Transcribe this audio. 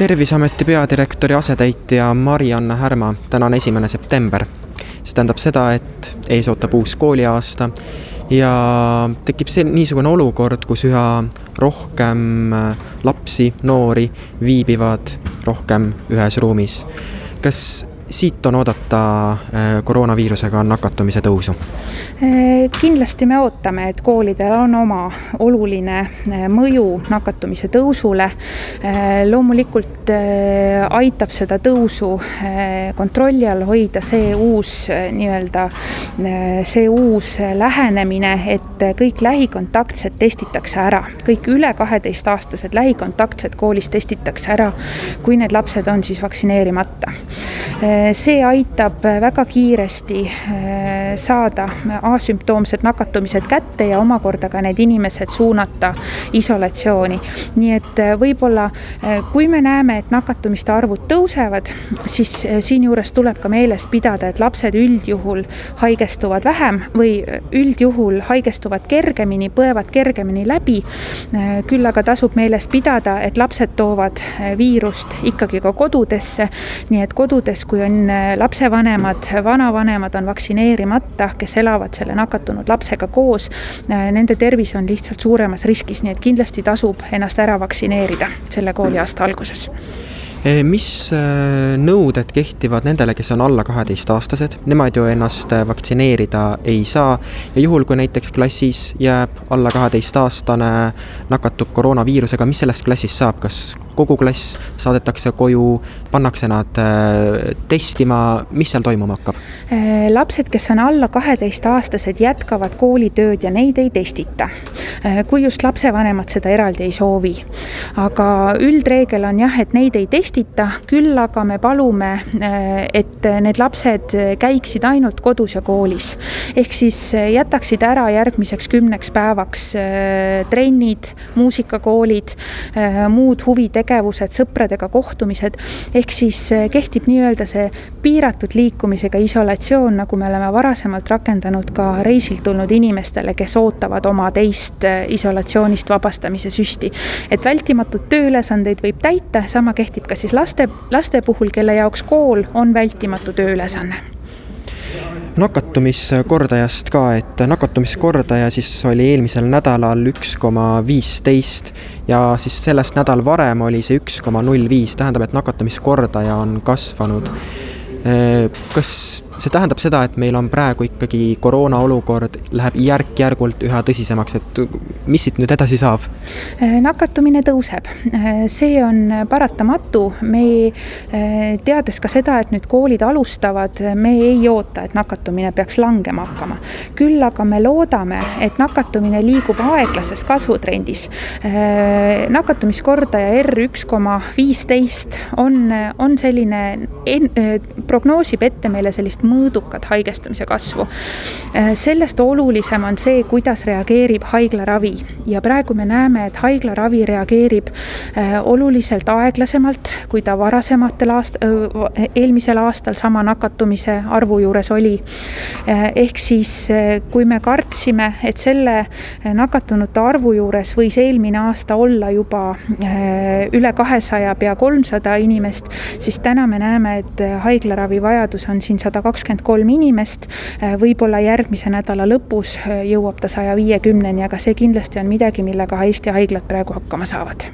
terviseameti peadirektori asetäitja Mari-Anne Härma, täna on esimene september. see tähendab seda, et ees ootab uus kooliaasta ja tekib see niisugune olukord, kus üha rohkem lapsi, noori viibivad rohkem ühes ruumis. kas siit on oodata äh, koroonaviirusega nakatumise tõusu? Äh, kindlasti me ootame, et koolidel on oma oluline äh, mõju nakatumise tõusule. loomulikult aitab seda tõusu kontrolli all hoida see uus nii-öelda, see uus lähenemine, et kõik lähikontaktsed testitakse ära, kõik üle kaheteistaastased lähikontaktsed koolis testitakse ära, kui need lapsed on siis vaktsineerimata see aitab väga kiiresti äh, saada asümptoomsed nakatumised kätte ja omakorda ka need inimesed suunata isolatsiooni. nii et äh, võib-olla, äh, kui me näeme, et nakatumiste arvud tõusevad, siis siinjuures tuleb ka meeles pidada, et lapsed üldjuhul haigestuvad vähem või üldjuhul haigestuvad kergemini, põevad kergemini läbi. küll aga tasub meeles pidada, et lapsed toovad viirust ikkagi ka kodudesse, nii et kodudes, kui on on äh, lapsevanemad, vanavanemad on vaktsineerimata, kes elavad selle nakatunud lapsega koos. Äh, nende tervis on lihtsalt suuremas riskis, nii et kindlasti tasub ennast ära vaktsineerida selle kooliaasta alguses. Eh, mis eh, nõuded kehtivad nendele, kes on alla kaheteistaastased, nemad ju ennast vaktsineerida ei saa. Ja juhul, kui näiteks klassis jääb alla kaheteistaastane, nakatub koroonaviirusega, mis sellest klassist saab, kas kogu klass saadetakse koju, pannakse nad testima, mis seal toimuma hakkab? lapsed, kes on alla kaheteistaastased, jätkavad koolitööd ja neid ei testita. kui just lapsevanemad seda eraldi ei soovi. aga üldreegel on jah, et neid ei testita küll aga me palume, et need lapsed käiksid ainult kodus ja koolis. ehk siis jätaksid ära järgmiseks kümneks päevaks trennid, muusikakoolid, muud huvitegevused, sõpradega kohtumised. ehk siis kehtib nii-öelda see piiratud liikumisega isolatsioon, nagu me oleme varasemalt rakendanud ka reisilt tulnud inimestele, kes ootavad oma teist isolatsioonist vabastamise süsti. et vältimatud tööülesandeid võib täita, sama kehtib ka siis laste, laste puhul, kelle jaoks kool on vältimatu tööülesanne nakatumiskordajast ka, et nakatumiskordaja siis oli eelmisel nädalal üks koma viisteist ja siis sellest nädal varem oli see üks koma null viis, tähendab, et nakatumiskordaja on kasvanud. kas see tähendab seda, et meil on praegu ikkagi koroona olukord läheb järk-järgult üha tõsisemaks, et mis siit nüüd edasi saab? nakatumine tõuseb, see on paratamatu, me teades ka seda, et nüüd koolid alustavad, me ei oota, et nakatumine peaks langema hakkama. küll aga me loodame, et nakatumine liigub aeglases kasvutrendis. nakatumiskordaja R üks koma viisteist on, on selline, prognoosib ette meile sellist mõõdukat haigestumise kasvu. Äh, sellest olulisem on see, kuidas reageerib haiglaravi ja praegu me näeme, et haiglaravi reageerib äh, oluliselt aeglasemalt, kui ta varasematel aast-, eelmisel aastal sama nakatumise arvu juures oli. Äh, ehk siis, kui me kartsime, et selle nakatunute arvu juures võis eelmine aasta olla juba üle kahesaja, pea kolmsada inimest, siis täna me näeme, et haiglaravi vajadus on siin sada kakskümmend kakskümmend kolm inimest. Äh, võib-olla järgmise nädala lõpus äh, jõuab ta saja viiekümneni, aga see kindlasti on midagi, millega Eesti haiglad praegu hakkama saavad